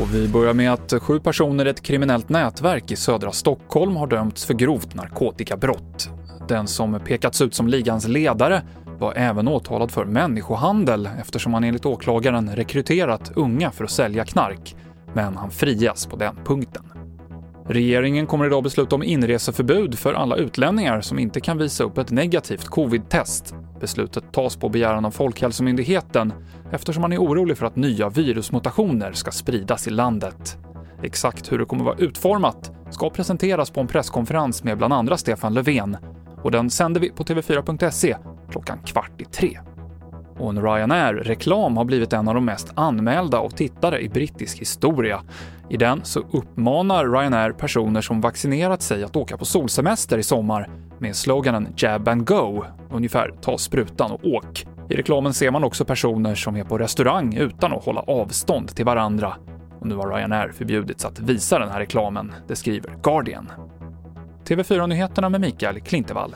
Och vi börjar med att sju personer i ett kriminellt nätverk i södra Stockholm har dömts för grovt narkotikabrott. Den som pekats ut som ligans ledare var även åtalad för människohandel eftersom han enligt åklagaren rekryterat unga för att sälja knark, men han frias på den punkten. Regeringen kommer idag besluta om inreseförbud för alla utlänningar som inte kan visa upp ett negativt covid-test. Beslutet tas på begäran av Folkhälsomyndigheten eftersom man är orolig för att nya virusmutationer ska spridas i landet. Exakt hur det kommer vara utformat ska presenteras på en presskonferens med bland andra Stefan Löfven och den sänder vi på TV4.se klockan kvart i tre. Och en Ryanair-reklam har blivit en av de mest anmälda av tittare i brittisk historia. I den så uppmanar Ryanair personer som vaccinerat sig att åka på solsemester i sommar med sloganen “Jab and go”, ungefär “ta sprutan och åk”. I reklamen ser man också personer som är på restaurang utan att hålla avstånd till varandra. Och nu har Ryanair förbjudits att visa den här reklamen, det skriver Guardian. TV4-nyheterna med Mikael Klintevall.